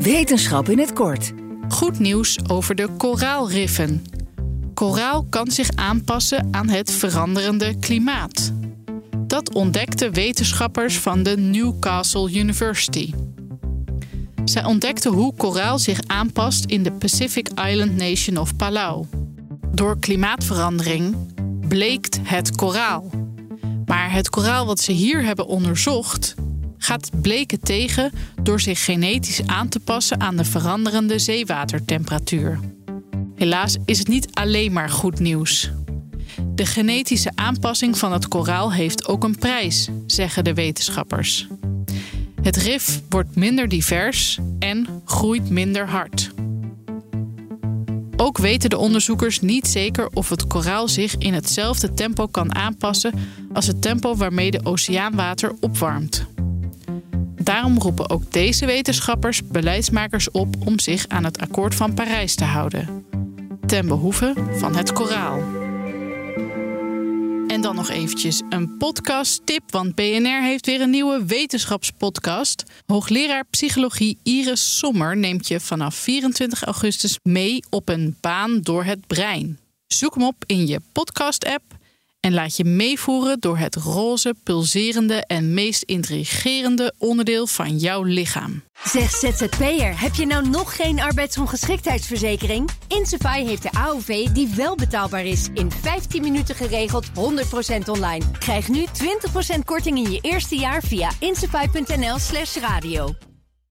Wetenschap in het kort. Goed nieuws over de koraalriffen. Koraal kan zich aanpassen aan het veranderende klimaat. Dat ontdekten wetenschappers van de Newcastle University. Zij ontdekten hoe koraal zich aanpast in de Pacific Island Nation of Palau. Door klimaatverandering bleekt het koraal. Maar het koraal wat ze hier hebben onderzocht gaat bleken tegen door zich genetisch aan te passen aan de veranderende zeewatertemperatuur. Helaas is het niet alleen maar goed nieuws. De genetische aanpassing van het koraal heeft ook een prijs, zeggen de wetenschappers. Het rif wordt minder divers en groeit minder hard. Ook weten de onderzoekers niet zeker of het koraal zich in hetzelfde tempo kan aanpassen als het tempo waarmee de oceaanwater opwarmt. Daarom roepen ook deze wetenschappers beleidsmakers op om zich aan het akkoord van Parijs te houden. Ten behoeve van het koraal. En dan nog eventjes een podcast-tip, want BNR heeft weer een nieuwe wetenschapspodcast. Hoogleraar psychologie Iris Sommer neemt je vanaf 24 augustus mee op een baan door het brein. Zoek hem op in je podcast-app en laat je meevoeren door het roze, pulserende en meest intrigerende onderdeel van jouw lichaam. Zeg ZZP'er, heb je nou nog geen arbeidsongeschiktheidsverzekering? Insafai heeft de AOV die wel betaalbaar is. In 15 minuten geregeld, 100% online. Krijg nu 20% korting in je eerste jaar via insafai.nl slash radio.